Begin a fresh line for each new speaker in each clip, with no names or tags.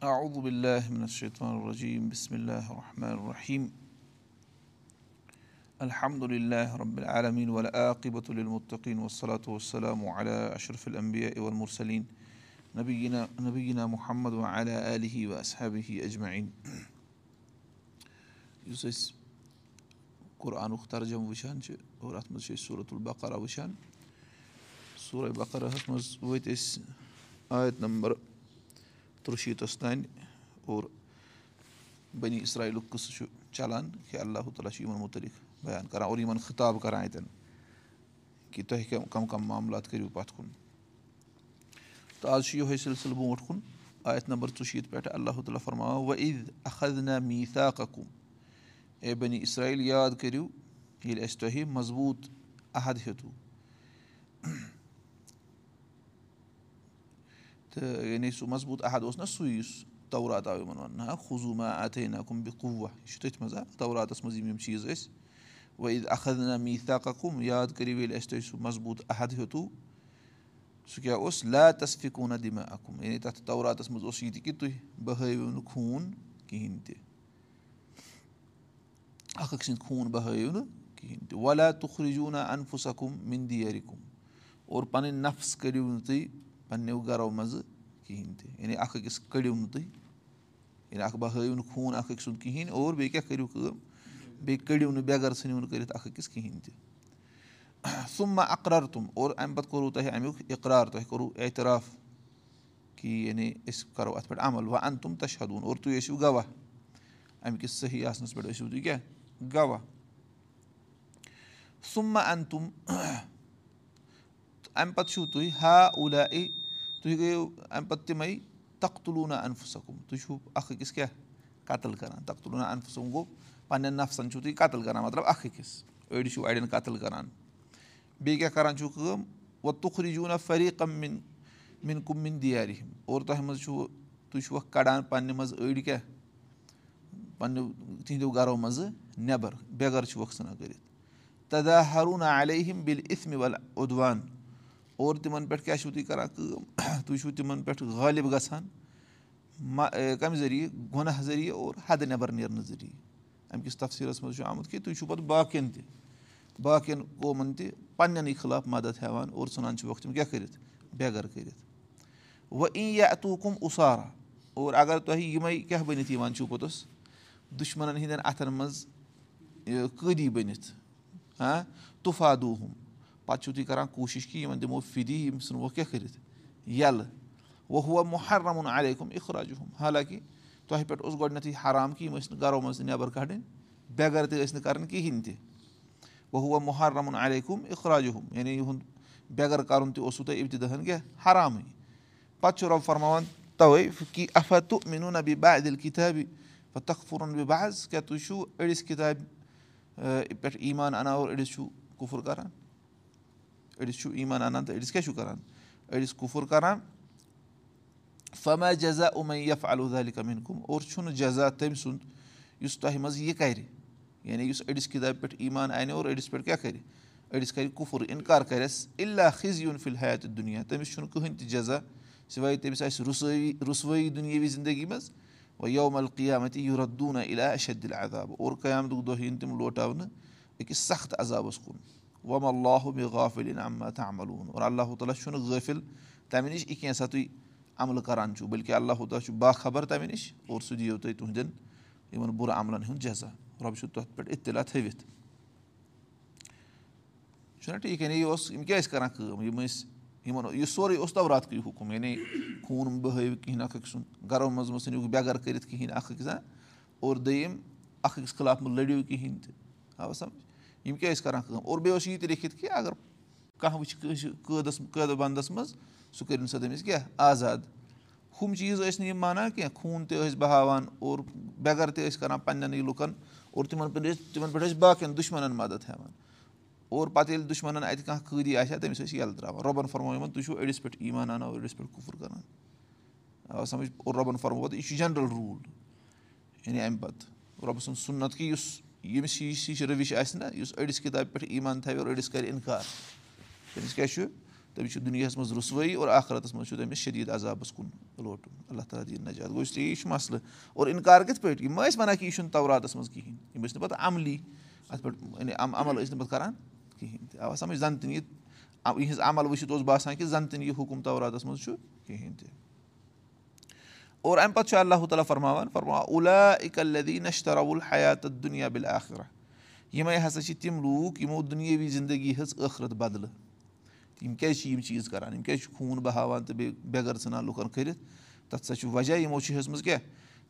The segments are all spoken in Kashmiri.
أعوذ بالله من الشيطان الرجيم. بسم الله الرحمن الرحيم. الحمد لله رب العالمين والعاقبة للمتقين والصلاة والسلام على أشرف الأنبياء والمرسلين نبينا نبينا محمد وعلى آله وأصحابه أجمعين. یُس أسۍ قُرآنُک ترجم وٕچھان چھِ اور اَتھ منٛز چھِ أسۍ صوٗرت البقرا وٕچھان صوٗرہ بقراہَس منٛز وٲتۍ أسۍ نمبر تُرٛشیٖتَس تانۍ اور بٔنی اِسرایلُک قٕصہٕ چھُ چلان کہِ اللہ تعالیٰ چھُ یِمن مُتعلِق بیان کران اور یِمن خطاب کران اَتٮ۪ن کہِ تۄہہِ کَم کَم معاملات کٔرِو پَتھ کُن تہٕ آز چھُ یِہوے سِلسِلہٕ برونٛٹھ کُن آیت نمبر ژُشیٖتھ پٮ۪ٹھ اللہ تعالیٰ فرماوان وَ عیٖد احد نہ میٖتا کَکُم اے بٔنی اِسرایل یاد کٔرِو ییٚلہِ اَسہِ تۄہہِ مضبوٗط عحد ہیوٚتوُ تہٕ یعنی سُہ مضبوٗط عحد اوس نہ سُے یُس تورات آو یِمن وَننہٕ ہا خُزوٗما اَتھے نہ کُم بہِ قُوا یہِ چھُ تٔتھۍ منٛز توراتَس منٛز یِم یِم چیٖز ٲسۍ وۄنۍ عیٖد احد نہ میٖتا کَکُم یاد کٔرِو ییٚلہِ اَسہِ تۄہہِ سُہ مضبوٗط عحد ہیوٚتوُ سُہ کیٛاہ اوس لا تصفِکوٗنہ دِمہ اکُم یعنی تَتھ توراتَس منٛز اوس یہِ تہِ کہِ تُہۍ بہٲیِو نہٕ خوٗن کِہیٖنۍ تہِ اکھ أکۍ سٕنٛدۍ خوٗن بہٲیِو نہٕ کِہیٖنۍ تہِ ولا تُخرِجوٗنا اَنفُسکُم مِندیرِکُم اور پَنٕنۍ نفس کٔرِو نہٕ تُہۍ پنٕنیو گرو منٛزٕ کِہیٖنۍ تہِ یعنی اکھ أکِس کٔڑِو نہٕ تُہۍ یعنی اکھ بہٲیِو نہٕ خوٗن اکھ أکۍ سُنٛد کِہیٖنۍ اور بیٚیہِ کیٛاہ کٔرِو کٲم بیٚیہِ کٔڑِو نہٕ بےٚ گَر ژھٕنِو نہٕ کٔرِتھ اکھ أکِس کِہیٖنۍ تہِ سُمہ اقرار تِم اور اَمہِ پَتہٕ کوٚروٕ تۄہہِ اَمیُک اِقرار تۄہہِ کوٚروٕ اعتراف کہِ یعنی أسۍ کَرو اَتھ پٮ۪ٹھ عمل وۄنۍ اَن تِم تَشہدوٗن اور تُہۍ ٲسِو گواہ اَمہِ کِس صحیح آسنَس پٮ۪ٹھ ٲسِو تُہۍ کیٛاہ گواہ سُمہ اَن تِم اَمہِ پَتہٕ چھُو تُہۍ ہا اوٗلا اے تُہۍ گٔیو اَمہِ پَتہٕ تِمے تختُلوٗنا اَنفُسکُم تُہۍ چھُو اکھ أکِس کیٛاہ قتٕل کَران تختُلوٗنا اَنفُسکُم گوٚو پنٕنٮ۪ن نفسَن چھُو تُہۍ قتٕل کَران مطلب اکھ أکِس أڑۍ چھُو اَڑٮ۪ن قتٕل کَران بیٚیہِ کیٛاہ کَران چھُو کٲم وۄنۍ تُخرِجوٗنا فریٖقم مِن مِن کُم مِن دیارِم اور تۄہہِ منٛز چھُو تُہۍ چھُوکھ کَڑان پنٕنہِ منٛز أڑۍ کیٛاہ پنٕنیو تِہنٛدیو گرو منٛزٕ نٮ۪بر بےٚ گَر چھُوکھ ژھٕنان کٔرِتھ تدا ہروٗنا علیہم بِل اِتھمہِ وَل اُدوان اور تِمن پٮ۪ٹھ کیٛاہ چھُو تُہۍ کران کٲم؟ تُہۍ چھُو تِمن پٮ۪ٹھ غٲلِب گژھان کَمہِ ذٔریعہٕ؟ گۄناہ ذٔریعہٕ اور حدٕ نٮ۪بر نیرنہٕ ذٔریعہٕ۔ اَمہِ کِس تفصیٖلَس منٛز چھُ آمُت کہِ تُہۍ چھُو پَتہٕ باقین تہِ باقین قومَن تہِ پنٕنٮ۪نٕے خٕلاف مدد ہیٚوان اور ژھٕنان چھِوکھ تِم کیٛاہ کٔرِتھ؟ بےٚ گَر کٔرِتھ۔ وۄنۍ ای یا اَتوٗ اُسارا اور اگر تۄہہِ یِمے کیٛاہ بٔنِتھ یِوان چھُو پوٚتُس؟ دُشمَنن ہِنٛدٮ۪ن اَتھن منٛز قٲدی بٔنِتھ ہاں طُفادوٗ ہُم پَتہٕ چھُو تُہۍ کران کوٗشِش کہِ یِمن دِمو فِری یِم ژھٕنوکھ کیٛاہ کٔرِتھ یَلہٕ وۄنۍ ہُہ مُحرمُن علیکُم اِخراجُ ہُم حالانکہِ تۄہہِ پٮ۪ٹھ اوس گۄڈٕنیٚتھٕے حرام کہِ یِم ٲسۍ نہٕ گرو منٛز تہِ نٮ۪بر کَڑٕنۍ بےٚ گَر تہِ ٲسۍ نہٕ کَرٕنۍ کِہینۍ تہِ وۄنۍ ہُہ مُحرمُن علیکُم اِخراجُ ہُم یعنی یِہُنٛد بےٚ گَر کَرُن تہِ اوسوُ تۄہہِ اِبتِداہن کیٛاہ حرامٕے پَتہٕ چھُ رۄب فرماوان تَوے کہِ اَفا تہٕ میٖنو نہ بیٚیہِ بادِل کِتابہِ تخ پھوٗرُن بیٚیہِ بہٕ حظ کیٛاہ تُہۍ چھُو أڑِس کِتابہِ پٮ۪ٹھ ایٖمان اَنان اور أڑِس چھُو کُفُر کَران أڑِس چھُو ایٖمان اَنان تہٕ أڑِس کیٛاہ چھُو کَران أڑِس کُفُر کَران فما جزا اُمیف الودالہِ کَمِن کُم اور چھُنہٕ جزا تٔمۍ سُنٛد یُس تۄہہِ منٛز یہِ کَرِ یعنی یُس أڑِس کِتابہِ پٮ۪ٹھ ایٖمان اَنہِ اور أڑِس پٮ۪ٹھ کیٛاہ کَرِ أڑِس کَرِ کُفُر اِنکار کَرٮ۪س اللہ خِز یُن فِلحیات دُنیا تٔمِس چھُنہٕ کٕہٕنۍ تہِ جزا سِوے تٔمِس آسہِ رُسٲیی رُسوٲیی دُنیٲوی زندگی منٛز وۄنۍ یوم قیامتِ یوٗردوٗنا اِلا اشدِل عذاب اور قیامتُک دۄہ یِن تِم لوٹاونہٕ أکِس سخت عذابَس کُن وم اللہُ بہِ غافِل احمد عملوٗن اور اللہ تعالیٰ چھُنہٕ غٲفِل تَمہِ نِش یہِ کینٛژھا تُہۍ عملہٕ کران چھُو بٔلکہِ اللہ تعالیٰ چھُ باخبر تَمہِ نِش اور سُہ دِیو تۄہہِ تُہنٛدٮ۪ن یِمن بُرٕ عملن ہُنٛد جزا رۄب چھُ تَتھ پٮ۪ٹھ اطلاع تھٲوِتھ چھُنہ ٹھیٖک یعنی یہِ اوس یِم کیٛاہ ٲسۍ کران کٲم یِم ٲسۍ یِمن یہِ سورُے اوس توراتکُے حُکُم یعنی خوٗن بہٲیِو کِہینۍ اکھ أکۍ سُنٛد گرو منٛز مہ ژھٕنِو بےٚ گَر کٔرِتھ کِہینۍ اکھ أکِس اور دوٚیِم اکھ أکِس خٕلاف مہ لٔڑِو کِہینۍ تہِ آو سَمجھ یِم کیٛاہ ٲسۍ کران کٲم؟ اور بیٚیہِ اوس یہِ تہِ لیٚکھِتھ کہِ اگر کانٛہہ وٕچھِ کٲنٛسہِ قٲدَس قٲدٕ بنٛدَس منٛز سُہ کٔرِنۍ سا تٔمِس کیٛاہ؟ آزاد۔ ہُم چیٖز ٲسۍ نہٕ یِم مانان کینٛہہ۔ خوٗن تہِ ٲسۍ بہاوان اور بےٚ گَر تہِ ٲسۍ کَران پنٛنٮ۪نٕے لُکَن اور تِمَن پٮ۪ٹھ ٲسۍ تِمَن پٮ۪ٹھ ٲسۍ باقٕیَن دُشمَنَن مَدَد ہٮ۪وان اور پَتہٕ ییٚلہِ دُشمَنَن اَتہِ کانٛہہ قٲدی آسہِ ہا تٔمِس ٲسۍ یَلہٕ ترٛاوان۔ رۄبَن فرمو یِمَن تُہۍ چھُو أڑِس پٮ۪ٹھ ایٖمان اَنان أڑِس پٮ۪ٹھ کُفُر کَران آ سَمٕجھ اور رۄبَن فرمو پَتہٕ یہِ چھُ جَنرَل روٗل یعنی اَمہِ پَتہٕ رۄبہٕ سُنٛد سُنت کہِ یُس ییٚمِس ہِش ہِش رٔوِش آسہِ نہ یُس أڑِس کِتابہِ پٮ۪ٹھ ایٖمان تھاوِ اور أڑِس کَرِ اِنکار۔ تٔمِس کیٛاہ چھُ؟ تٔمِس چھُ دُنیاہَس منٛز رُسوٲیی اور آخرَتَس منٛز چھُ تٔمِس شدیٖد عذابَس کُن لوٹُن۔ اللہ تعالیٰ دِیِن نجات۔ گوٚو اس لیے یہِ چھُ مَسلہٕ۔ اور اِنکار کِتھ پٲٹھۍ؟ یِم ٲسۍ وَنان کہِ یہِ چھُنہٕ توراتَس منٛز کِہیٖنۍ یِم ٲسۍ نہٕ پَتہٕ عملی اَتھ پٮ۪ٹھ یعنی عمل ٲسۍ نہٕ پَتہٕ کَران کِہیٖنۍ۔ تہِ آو سَمٕجھ زَن تہِ یہِ یِہٕنٛز عمل وٕچھِتھ اوس باسان کہِ زَن تہِ نہٕ یہِ حُکُم توراتَس منٛز چھُ کِہیٖنۍ تہِ اور اَمہِ پَتہٕ چھُ اللہ تعالیٰ فرماوان فرماوان اولا اِکلدی نشتراوُل حیات دُنیا بِل آخرا یِمے ہسا چھِ تِم لوٗکھ یِمو دُنیٲوی زندگی ہٕنٛز ٲخرت بدلہٕ یِم کیازِ چھِ یِم چیٖز کران یِم کیازِ چھِ خوٗن بہاوان تہٕ بیٚیہِ بےٚ گَر ژھٕنان لُکن کٔرِتھ تَتھ ہسا چھُ وجہ یِمو چھِ ہیٚژمٕژ کیاہ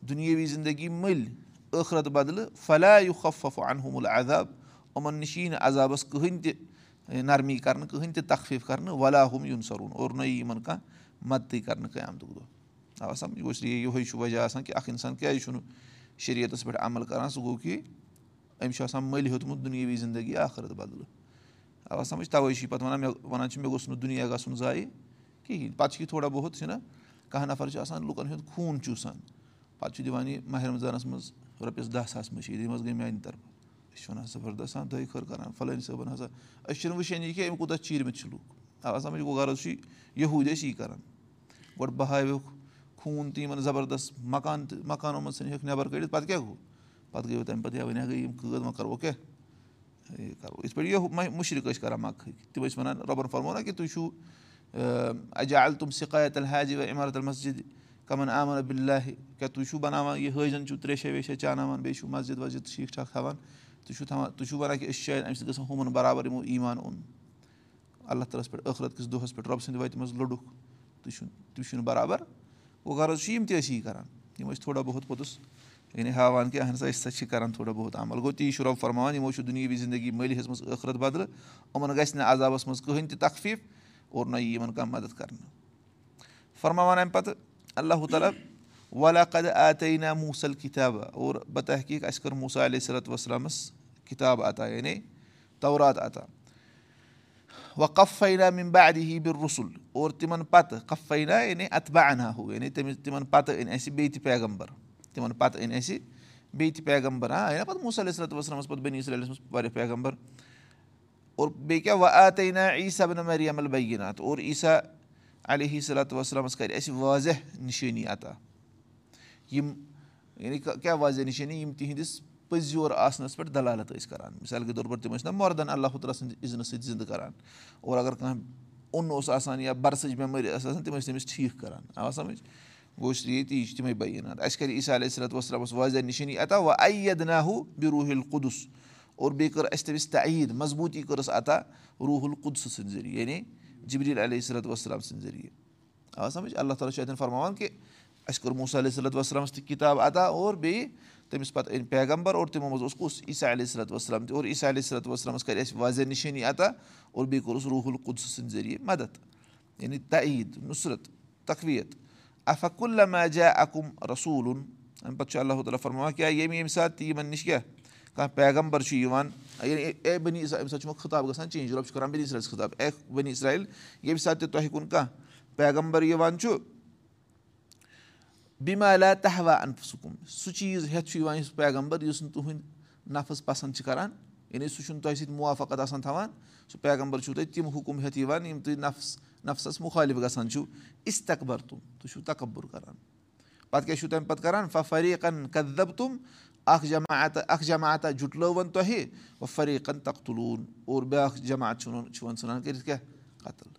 دُنیٲوی زندگی مٔلۍ ٲخرت بدلہٕ فلیو خف انہُمُل عذاب یِمن نِش یی نہٕ عذابس کٕہٕنۍ تہِ نرمی کرنہٕ کٕہٕنۍ تہِ تخفیٖف کرنہٕ ولاہُم یُن سرُن اور نہ یی یِمن کانٛہہ مدتٕے کرنہٕ قیامتُک دۄہ اَوا سَمجھ گوٚو یِہوے چھُ وجہ آسان کہِ اکھ اِنسان کیازِ چھُنہٕ شریعتس پٮ۪ٹھ عمل کران؟ سُہ گوٚو کہِ أمِس چھُ آسان مٔلۍ ہیوٚتمُت دُنیٲوی زندگی آخرت بدلہٕ۔ اَوا سَمجھ؟ تَوے چھُ یہِ پَتہٕ وَنان مےٚ وَنان چھِ مےٚ گوٚژھ نہٕ دُنیا گژھُن ضایہِ کِہیٖنۍ۔ پَتہٕ چھُ یہِ تھوڑا بہت چھُنہ کانٛہہ نَفر چھُ آسان لُکن ہُنٛد خوٗن چوٗسان پَتہٕ چھُ دِوان یہِ ماہِ رمضانَس منٛز رۄپیَس دہ ساس مٔشیٖد یِم حظ گٔے میانہِ طرفہٕ۔ أسۍ چھِ وَنان زَبردست دۄیہِ خٲر کَران فلٲنۍ صٲبَن ہسا أسۍ چھِنہٕ وٕچھان یہِ کینٛہہ أمۍ کوٗتاہ چیٖرمٕتۍ چھِ لُکھ۔ اَوا سَمجھ؟ گوٚو غرض چھُے یہوٗدۍ ٲسۍ یی کَران۔ گۄڈٕ بہاوکھ خوٗن تہِ یِمن زَبردست مکان تہٕ مکانو منٛز ژھٕنہِ ہیٚکھ نٮ۪بر کٔڑِتھ پَتہٕ کیاہ گوٚو پَتہٕ گٔیو تَمہِ پَتہٕ یا وۄنۍ گٔے یِم قٲد وۄنۍ کَرو کیٛاہ یہِ کَرو یِتھ پٲٹھۍ یہِ مُشرِق ٲسۍ کَران مکہٕکۍ تِم ٲسۍ وَنان رۄبَن فرمو نہ کہِ تُہۍ چھُو اجال تِم سِقایت الحاجِ و عمارت المسجِد کَمن عامر بِلّہ کیٛاہ تُہۍ چھُو بَناوان یہِ حٲجن چھُو تریشا ویشا چاناوان بیٚیہِ چھُو مسجِد وَسجِد ٹھیٖک ٹھاک تھاوان تُہۍ چھُو تھاوان تُہۍ چھُو وَنان کہِ أسۍ چھِ شاید اَمہِ سۭتۍ گژھان ہُمَن برابر یِمو ایٖمان اوٚن اللہ تعالیٰ ہَس پٮ۪ٹھ ٲخرت کِس دۄہَس پٮ۪ٹھ رۄبہٕ سٕنٛدِ وَتہِ منٛز لوٚڑُکھ تُہۍ چھُو تُہۍ چھُو نہٕ برابر گوٚو غرض چھُ یِم تہِ ٲسۍ یی کَران یِم ٲسۍ تھوڑا بہت پوٚتُس یعنی ہاوان کہِ اہن سا أسۍ ہسا چھِ کَران تھوڑا بہت عمل گوٚو تی چھُ رۄب فرماوان یِمو چھُ دُنیٲوی زندگی مٔلۍ ہیٚژمٕژ ٲخرت بدلہٕ یِمَن گژھِ نہٕ عذابَس منٛز کٕہٕنۍ تہِ تخفیٖف اور نہ یی یِمَن کانٛہہ مدد کَرنہٕ فرماوان اَمہِ پَتہٕ اللہُ تعالیٰ ولا قد آتعیٖنا موٗسل کِتابہ اور بہ تحقیٖق اَسہِ کٔر موٗسا علیہ صلاتُ وسلامَس کِتاب عطا یعنی تورات عطا وَ کفینا مِم بادی بِر رسُل اور تِمن پتہٕ کفینا یعنی اتبا اَنا ہُہ یعنی تٔمِس تِمن پتہٕ أنۍ اَسہِ بیٚیہِ تہِ پیغمبر تِمن پتہٕ أنۍ اَسہِ بیٚیہِ تہِ پیغمبر ہا یا پَتہٕ موٗسا علیہ صلاتُ وسلامَس پَتہٕ بٔنی صلیس منٛز واریاہ پیغمبر اور بیٚیہِ کیاہ وَ آتعیٖنا عیٖسا بِن مریٖم البیٖنات اور عیٖسا علیہ صلاتُ وسلامَس پٔزۍ یور آسنَس پٮ۪ٹھ دلالت ٲسۍ کران۔ مِثال کے طور پر تِم ٲسۍ نہ مردن اللہ تعالیٰ سٕنٛدِ اِذنہٕ سۭتۍ زِندٕ کران اور اگر کانٛہہ اوٚن اوس آسان یا برسٕچ بٮ۪مٲرۍ ٲس آسان تِم ٲسۍ تٔمِس ٹھیٖک کران۔ آ سَمجھ؟ گوٚو اس لیے تی چھِ تِمے بیان اَسہِ کَرِ عیٖسا علیہ صلاتُ وسلامَس واضح نِشٲنی عطا وَ اَیَد نہ ہُہ بِروٗہِل قُدُس اور بیٚیہِ کٔر اَسہِ تٔمِس تعیٖد مضبوٗطی کٔرٕس عطا روٗحُل قُدسہٕ سٕنٛدِ ذٔریعہٕ یعنی جبریٖل علیہ صلاتُ وسلام سٕنٛدِ ذٔریعہٕ۔ آ سَمجھ؟ اللہ تعالیٰ چھُ اَتٮ۪ن فرماوان کہِ اَسہِ کوٚر موٗسا علیہ صلاتُ وسلامَس تہِ کِتاب عطا اور بیٚیہِ تٔمِس پَتہٕ أنۍ پیغمبر اور تِمو منٛز اوس کُس عیٖسا علیہ صلاتُ وسلام تہِ اور عیٖسا علیہ صلاتُ وسلامَس کَرِ اَسہِ واضح نِشٲنی عطا اور بیٚیہِ کوٚرُس روٗحُل قُدسہٕ سٕنٛدِ ذٔریعہٕ مدد یعنی تعیٖد نُصرت تقویت افق اللہ جا اکُم رسوٗلُن اَمہِ پَتہٕ چھُ اللہ تعالیٰ فرماوان کیٛاہ ییٚمہِ ییٚمہِ ساتہٕ تہِ یِمن نِش کیاہ کانٛہہ پیغمبر چھُ یِوان یعنی اے بٔنی اَمہِ ساتہٕ چھُ مےٚ خطاب گژھان چینٛج چھُ کران بٔنی اسرایلَس خطاب اے بٔنی اسرایل ییٚمہِ ساتہٕ تہِ تۄہہِ کُن کانٛہہ پیغمبر یِوان چھُ بِمالا تہوا اَنفہٕ سکوٗن سُہ چیٖز ہیٚتھ چھُ یِوان یُس پیغمبر یُس نہٕ تُہُنٛد نفٕظ پسنٛد چھِ کران یعنی سُہ چھُنہٕ تۄہہِ سۭتۍ مُوافقت آسان تھاوان سُہ پیغمبر چھُو تۄہہِ تِم حُکُم ہیٚتھ یِوان یِم تُہۍ نفٕس نفسَس مُخٲلِف گژھان چھُو اِستقبر تِم تُہۍ چھُو تکبُر کران۔ پَتہٕ کیاہ چھُو تَمہِ پَتہٕ کران؟ فریٖقن کدب تِم اکھ جماعت اکھ جماعتہ جُٹلٲوَن تۄہہِ وۄنۍ فریٖقن تختُلوٗن اور بیاکھ جماعت چھُ وۄنۍ ژھٕنان کٔرِتھ کیاہ؟ قتل۔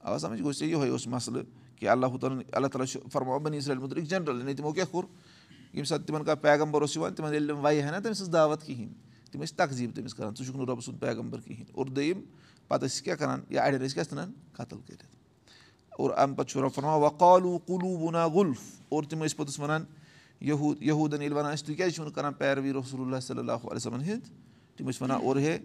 اَوا سَمجھ گوٚژھ ژےٚ یِہوے اوس مسلہٕ کہِ اللہ تعالیٰ اللہ تعالیٰ چھُ فرماوان بنی مُتعلِق جنرل یعنی تِمو کیاہ کوٚر ییٚمہِ ساتہٕ تِمن کانٛہہ پیغمبر اوس یِوان تِمن ییٚلہِ تِم وَیہِ ہا نہ تٔمۍ سٕنٛز دعوت کِہینۍ تِم ٲسۍ تقزیٖب تٔمِس کران ژٕ چھُکھ نہٕ رۄبہٕ سُنٛد پیغمبر کِہینۍ اور دوٚیِم پَتہٕ ٲسۍ کیاہ کران یا اَڑٮ۪ن ٲسۍ کیاہ ژھٕنان قتل کٔرِتھ اور اَمہِ پَتہٕ چھُ رۄب فرماوان وقالوٗ قلوٗبُنا غُلف اور تِم ٲسۍ پوٚتُس وَنان یہوٗد یہوٗدَن ییٚلہِ وَنان ٲسۍ تُہۍ کیازِ چھِو نہٕ کران پیروی رسول اللہ صلی اللہُ علیہمن ہِنٛدۍ تِم ٲسۍ وَنان اور ہے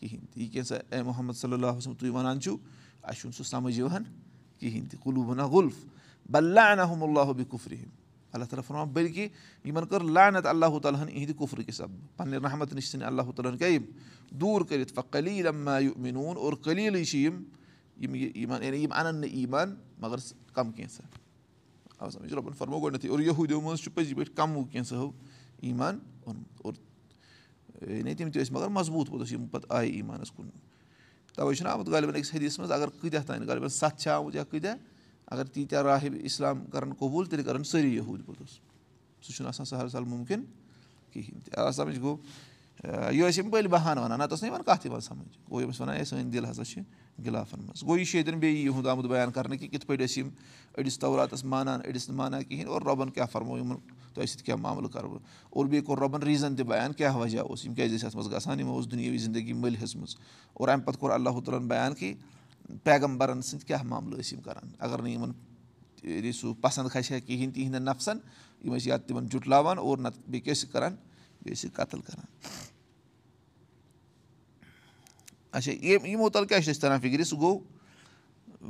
کِہیٖنۍ تہِ یہِ کینٛژھا اے محمد صلی اللہُ وسلم تُہۍ وَنان چھِو؟ اَسہِ چھُنہٕ سُہ سَمٕجھ یِوان کِہیٖنۍ تہِ قلوٗبُنا غُلف۔ بلّہ انحم اللہ بہِ کُفرِم اللہ تعالیٰ فرماوان بٔلکہِ یِمن کٔر لانت اللہ تعالیٰ ہن یِہنٛدِ کُفرٕ کہِ سبب۔ پننہِ رحمت نِش ژھٕنۍ اللہ تعالیٰ ہن کیاہ یِم؟ دوٗر کٔرِتھ۔ اور قلیٖلٕے چھِ یِم یِم یِمن یعنی یِم اَنن نہٕ ایٖمان مگر کَم کینٛژھا۔ فرمو گۄڈنیٚتھٕے اور یہوٗدیو منٛز چھُ پٔزی پٲٹھۍ کَموُ کینٛژھو ایٖمان اوٚنمُت اور یعنی تِم تہِ ٲسۍ مگر مضبوٗط پوٚتُس یِم پَتہٕ آیہِ ایٖمانَس کُن تَوَے چھُنہ آمُت غالبن أکِس حدیٖثَس منٛز اگر کۭتیاہ تانۍ غالبن سَتھ چھِ آمُت یا کۭتیاہ اگر تیٖتیٛاہ راہِب اِسلام کَرَن قبوٗل تیٚلہِ کَرَن سٲری یہوٗدۍ پوٚتُس سُہ چھُنہٕ آسان سہل سہل مُمکِن کِہیٖنۍ تہِ آ سَمٕجھ گوٚو یہِ ٲسۍ یِم پٔلۍ بہانہٕ وَنان نَتہٕ ٲس نہٕ یِوان کَتھ یِوان سَمٕجھ گوٚو یِم ٲسۍ وَنان ہے سٲنۍ دِل ہسا چھِ گِلافَن منٛز گوٚو یہِ چھُ ییٚتٮ۪ن بیٚیہِ یِہُنٛد آمُت بیان کَرنہٕ کہِ کِتھ پٲٹھۍ ٲسۍ یِم أڑِس توراتَس مانان أڑِس نہٕ مانان کِہیٖنۍ اور رۄبَن کیاہ فرمو یِمَن تۄہہِ سۭتۍ کیاہ معاملہٕ کَرٕ بہٕ اور بیٚیہِ کوٚر رۄبَن ریٖزَن تہِ بیان کیاہ وجہ اوس یِم کیازِ ٲسۍ اَتھ منٛز گژھان یِمو اوس دُنیٲوی زندگی مٔلۍ ہیٚژمٕژ اور اَمہِ پَتہٕ کوٚر اللہُ تعالٰی بیان کہِ پیغمبرَن سۭتۍ کیاہ معاملہٕ ٲسۍ یِم کَران اگر نہٕ یِمَن سُہ پَسنٛد کھسہِ ہا کِہیٖنۍ تِہنٛدٮ۪ن نفسَن یِم ٲسۍ یا تِمَن جُٹلاوان اور نَتہٕ بیٚیہِ کیاہ ٲسِکھ کَران قتٕل کَران اچھا یِمو تَل کیاہ چھِ أسۍ تَران فِکرِ سُہ گوٚو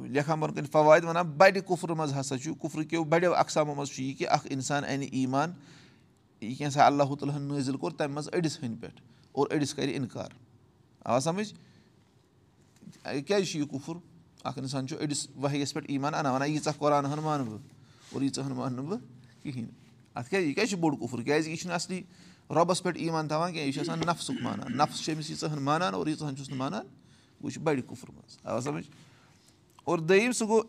لیکھان برونٛہہ کَنہِ فواد وَنان بَڑِ کُفرٕ منٛز ہسا چھُ کُفرٕ کیو بَڑیو اقسامو منٛز چھُ یہِ کہِ اکھ اِنسان اَنہِ ایٖمان یہِ کیٛاہ اللہُ تعالیٰ ہَن نٲزِل کوٚر تَمہِ منٛز أڑِس ہٕنٛدۍ پٮ۪ٹھ اور أڑِس کَرِ اِنکار آ سَمٕجھ کیازِ چھُ یہِ کُفُر اکھ اِنسان چھُ أڑِس ؤہیَس پٮ۪ٹھ ایٖمان اَنان وَنان ییٖژاہ قۄران ہن مانہٕ بہٕ اور ییٖژاہ ہن مانہٕ نہٕ بہٕ کِہینۍ اَتھ کیازِ یہِ کیازِ چھُ بوٚڑ کُفُر کیازِ یہِ چھُنہٕ اَصلی رۄبَس پٮ۪ٹھ ایٖمان تھاوان کینٛہہ یہِ چھُ آسان نفسُک مانان نفس چھُ أمِس ییٖژاہ ہن مانان اور ییٖژاہ ہن چھُس نہٕ مانان گوٚو یہِ چھُ بَڑِ کُفُر منٛز آ سَمٕجھ اور دوٚیِم سُہ گوٚو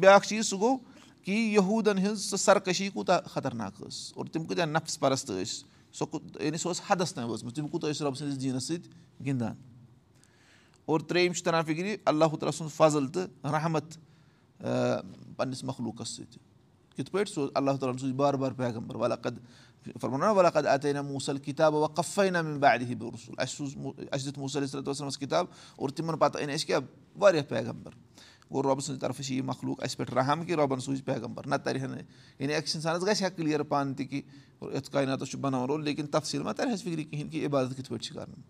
بیٛاکھ چیٖز سُہ گوٚو کہِ یہوٗدَن ہٕنٛز سۄ سرکٔشی کوٗتاہ خطرناک ٲس اور تِم کۭتیاہ نفس پَرست ٲسۍ سۄ یعنی سۄ ٲس حدس تانۍ وٲژمٕژ تِم کوٗتاہ ٲسۍ رۄب سٕنٛدِس دیٖنَس سۭتۍ گِنٛدان اور ترٛیٚیِم چھُ تَران فِکرِ اللہُ تعالیٰ سُنٛد فضل تہٕ رحمت پنٕنِس مخلوٗقَس سۭتۍ کِتھ پٲٹھۍ اوس اللہ تعالیٰ ہَن سوٗز بار بار پیغمبر وَلقد فرمو نا وَلقد اَتے نا موٗسل کِتاب وقفے نا مےٚ بارِ ہِب رسوٗل اَسہِ سوٗز اَسہِ دیُت موٗسل وسلمَس کِتاب اور تِمن پَتہٕ أنۍ اَسہِ کیاہ واریاہ پیغمبر گوٚو رۄبہٕ سٕنٛدِ طرفہٕ چھِ یہِ مخلوٗق اَسہِ پٮ۪ٹھ رحم کہِ رۄبَن سوٗز پیغمبر نہ تَرِ ہا نہٕ یعنی أکِس اِنسانَس گژھِ ہا کٕلیر پانہٕ تہِ کہِ یَتھ کایناتَس چھُ بَناوُن رول لیکِن تَفصیٖل ما تَرِ ہا فِکرِ کِہیٖنۍ کہِ عبادت کِتھ پٲٹھۍ چھِ کَرٕنۍ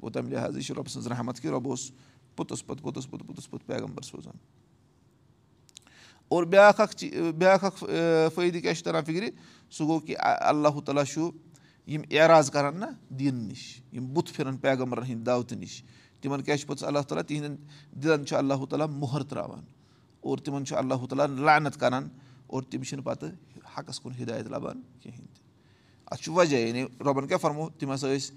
گوٚو تَمہِ لِحاظ یہِ چھِ رۄبہٕ سٕنٛز رحمت کہِ رۄب اوس پوٚتُس پوٚت پوٚتُس پوٚت پوٚتُس پوٚت پیغمبر سوزان اور بیٛاکھ اکھ چیٖز بیٛاکھ اکھ فٲیدٕ کیاہ چھُ تَران فِکرِ سُہ گوٚو کہِ اللہُ تعالیٰ چھُ یِم ایراز کَران نہ دیٖنہٕ نِش یِم بُتھ پھِرَن پیغمبرَن ہِنٛدۍ دعوتہٕ نِش تِمَن کیٛاہ چھُ پوٚتُس اللہ تعالیٰ تِہنٛدٮ۪ن دِلَن چھُ اللہُ تعالیٰ مۄہر ترٛاوان اور تِمَن چھُ اللہُ تعالیٰ لعنت کَران اور تِم چھِنہٕ پَتہٕ حقَس کُن ہِدایت لَبان کِہیٖنۍ تہِ اَتھ چھُ وجہ یعنی رۄبَن کیاہ فرمو تِم ہسا ٲسۍ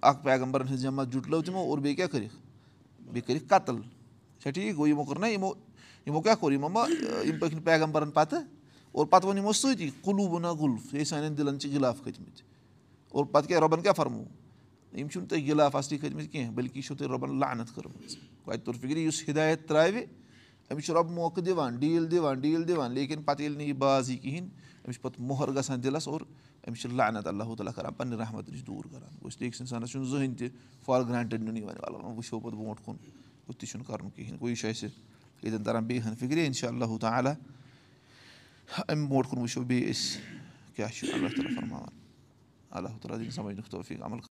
اکھ پیغمبرَن ہٕنٛز جمع جُٹلٲو تِمو اور بیٚیہِ کیاہ کٔرِکھ بیٚیہِ کٔرِکھ قتٕل چھا ٹھیٖک گوٚو یِمو کوٚر نہ یِمو یِمو کیاہ کوٚر یِمو ما یِم پٔکۍ نہٕ پیغمبرَن پَتہٕ اور پَتہٕ ووٚن یِمو سۭتی کُلوٗ نہ گُلف ہے سانٮ۪ن دِلَن چھِ گِلاف کھٔتمٕتۍ اور پَتہٕ کیاہ رۄبَن کیاہ فرمو یِم چھِنہٕ تۄہہِ گِلاف اَصلی کھٔتمٕتۍ کینٛہہ بٔلکہِ چھُو تۄہہِ رۄبَن لعنت کٔرمٕژ وَتہِ توٚر فِکرِ یُس ہِدایت ترٛاوِ أمِس چھُ رۄبہٕ موقعہٕ دِوان ڈیٖل دِوان ڈیٖل دِوان لیکِن پَتہٕ ییٚلہِ نہٕ یہِ باز یی کِہیٖنۍ أمِس چھُ پَتہٕ موہر گژھان دِلَس اور أمِس چھِ لعنت اللہُ تعالیٰ کَران پَننہِ رحمتہٕ نِش دوٗر کَران گوٚو أکِس اِنسانَس چھُنہٕ زٕہٕنۍ تہِ فار گرٛانٹِڈ نیُن یِوان وَلہٕ وٕچھو پَتہٕ برونٛٹھ کُن ہُتہِ تہِ چھُنہٕ کَرُن کِہیٖنۍ گوٚو یہِ چھُ اَسہِ ییٚتٮ۪ن تَران بیٚیہِ ہَن فِکرِ اِنشاء اللہُ تعالیٰ اَمہِ برونٛٹھ کُن وٕچھو بیٚیہِ أسۍ کیاہ چھُ اللہ تعالیٰ فرماوان اللہ تعالیٰ دِنۍ سَمجھ توفیٖق عمل